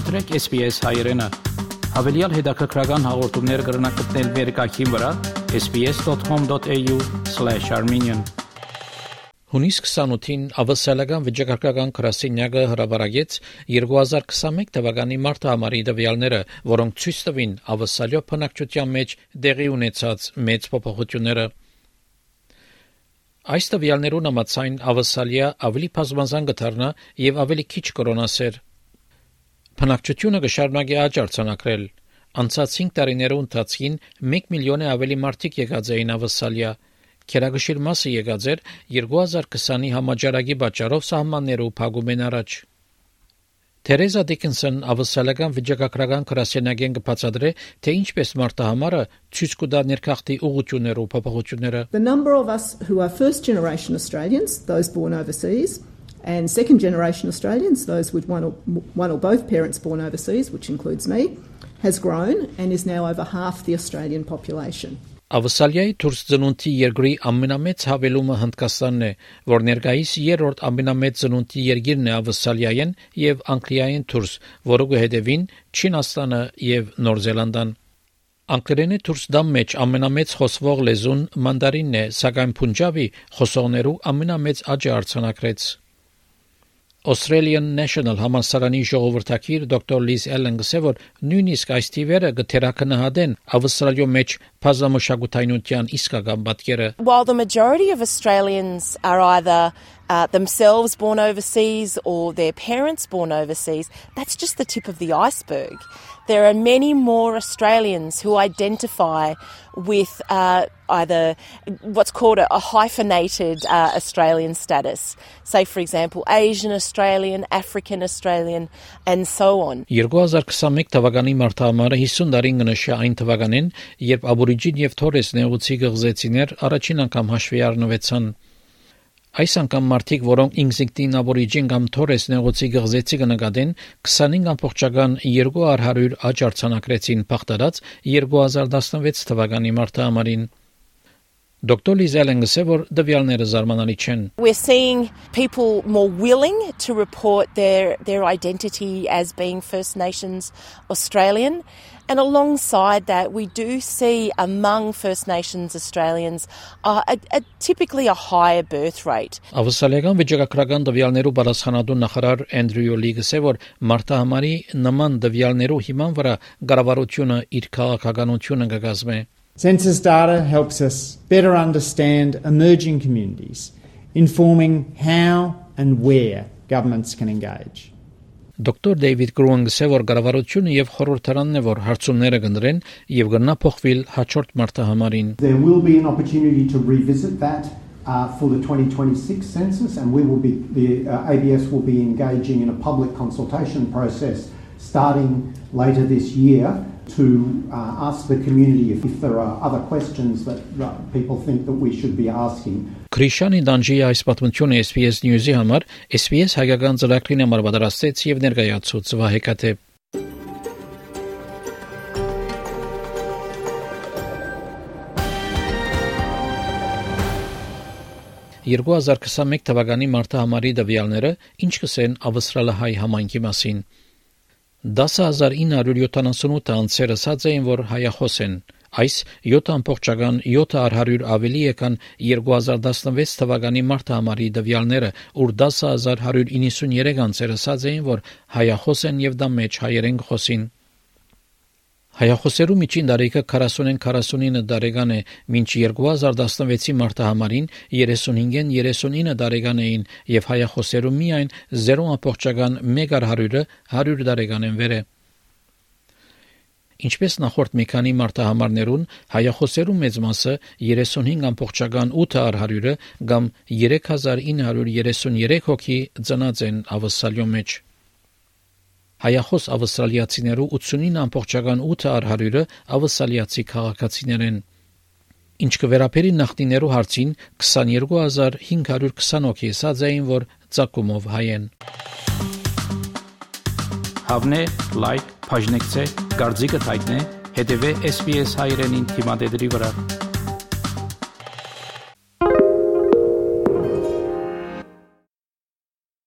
Մտրեք SPS հայրենը։ Հավելյալ հետաքրքրական հաղորդումներ կգրնակցնել վերկայքին վրա sps.com.au/armenian Հունիս 28-ին ավասալական վիճակագրական գրասենյակը հրաբարագեց 2021 թվականի մարտի համարի տվյալները, որոնք ցույց տվին ավասալյո բնակչության մեջ դեղի ունեցած մեծ փոփոխությունները։ Այս տվյալներուն համաձայն ավասալիա ավելի բազմազան կդառնա եւ ավելի քիչ կորոնասեր։ Բնակչությունը կշարունակի աճ արձանագրել։ Անցած 5 տարիներու ընթացքին 1 միլիոնը ավելի մարդիկ եկած էին ավասալիա։ Քերագշիլ մասը եկած էր 2020-ի համաճարակի պատճառով սահմաններով փակում են առաջ։ Թերեզա Դիկինսոն ավսալական վիճակագրական գրասենյակեն կբացատրե, թե ինչպես մարտահամարը ցույց կտա ներքախտի ուղղություններով փոփոխությունները։ The number of us who are first generation Australians, those born overseas, and second generation Australians, those with one or, one or both parents born overseas, which includes me, has grown and is now over half the Australian population. Ավսալիայի դուրս ծնունդի երկրի ամենամեծ հավելումը Հնդկաստանն է, որ ներկայիս երրորդ ամենամեծ ծնունդի երկիրն է Ավսալիայեն եւ Անգլիայեն դուրս, որը կհետևին Չինաստանը եւ Նոր Զելանդան։ Անգլերենի դուրս դամ մեջ ամենամեծ խոսվող լեզուն մանդարինն է, սակայն Փունջաբի խոսողներու ամենամեծ աճը արձանագրեց։ Australian National համալսարանի ժողովրդակիր դոկտոր Լիզ Էլեն գսե որ նույնիսկ այս թիվերը գթերակնահատեն ավստրալիո մեջ բազմամշակութայնության իսկական պատկերը. While the majority of Australians are either uh, themselves born overseas or their parents born overseas, that's just the tip of the iceberg. There are many more Australians who identify with uh, either what's called a, a hyphenated uh, Australian status. Say, for example, Asian Australian, African Australian, and so on. 2021 թվականի մարտահամարը 50 տարին կնշի այն թվականին, երբ աբորիջին եւ թորես նեղուցի գղզեցիներ առաջին անգամ հաշվի առնվեցան Այս անգամ մարդիկ, որոնք ինքնին աբորիջին կամ թորես նեղուցի գղզեցի կնկատեն, 25.200 աճ արձանագրեցին փախտած 2016 թվականի մարտի համարին։ Dr. Lizellen որ դվյալները զարմանալի չեն։ We're seeing people more willing to report their their identity as being First Nations Australian And alongside that, we do see among First Nations Australians uh, a, a, typically a higher birth rate. Ավսալիական վիճակագրական դվյալներու բարձրանալու նախարար Էնդրյու Լիգսը որ մարտահամարի նման դվյալներու հիման վրա կառավարությունը իր քաղաքականությունը կգազմե Census data helps us better understand emerging communities, informing how and where governments can engage. Դոկտոր Դեյվիդ Գրուանգսը որ կառավարությունը եւ խորհրդարանն է որ հարցումները կնդրեն եւ գտնա փոխվել հաջորդ մարտահամարին There will be an opportunity to revisit that uh, for the 2026 census and we will be the uh, ABS will be engaging in a public consultation process starting later this year to uh, ask the community if, if there are other questions that uh, people think that we should be asking. Քրիշանի Դանջի այս պատմությունը SPS News-ի համար SPS հայկական ծրագրին համար պատրաստեց եւ ներկայացուց Վահե Կատե 2021 թվականի մարտի համարի դվյալները ինչ կսեն ավստրալահայ համայնքի մասին 10978 անձերը ասած էին, որ հայախոս են։ Այս 7.7 արհարյուր ավելի եկան 2016 թվականի մարտ համարի դվյալները, ուր 10193 անձեր ասած էին, որ հայախոս են եւ դա մեջ հայերեն խոսին։ Հայախոսերու միջին դարիքը 40-ին 49 տարեկան է, մինչ 2016-ի մարտահամարին 35-ին 39 տարեկան էին եւ հայախոսերու միայն 0.1%-ը 100 տարեկան են վերը։ Ինչպես նախորդ մի քանի մարտահամարներուն հայախոսերու մեծ մասը 35.8%-ը կամ 3933 հոգի ծնած են ավսալյո մեջ։ Հայախոս ավստրալիացիներու 89.8 արհարյուրը ավստրալիացի քաղաքացիներ են։ Ինչ կվերապերի նախնիներու հարցին 22520 հոգի ասած էին, որ ցակումով հայ են։ Հավնե, լայք, բաժնեկցե, դարձիկը թայտնե, հետեւե SPS հայրենին թիմադեդի վրա։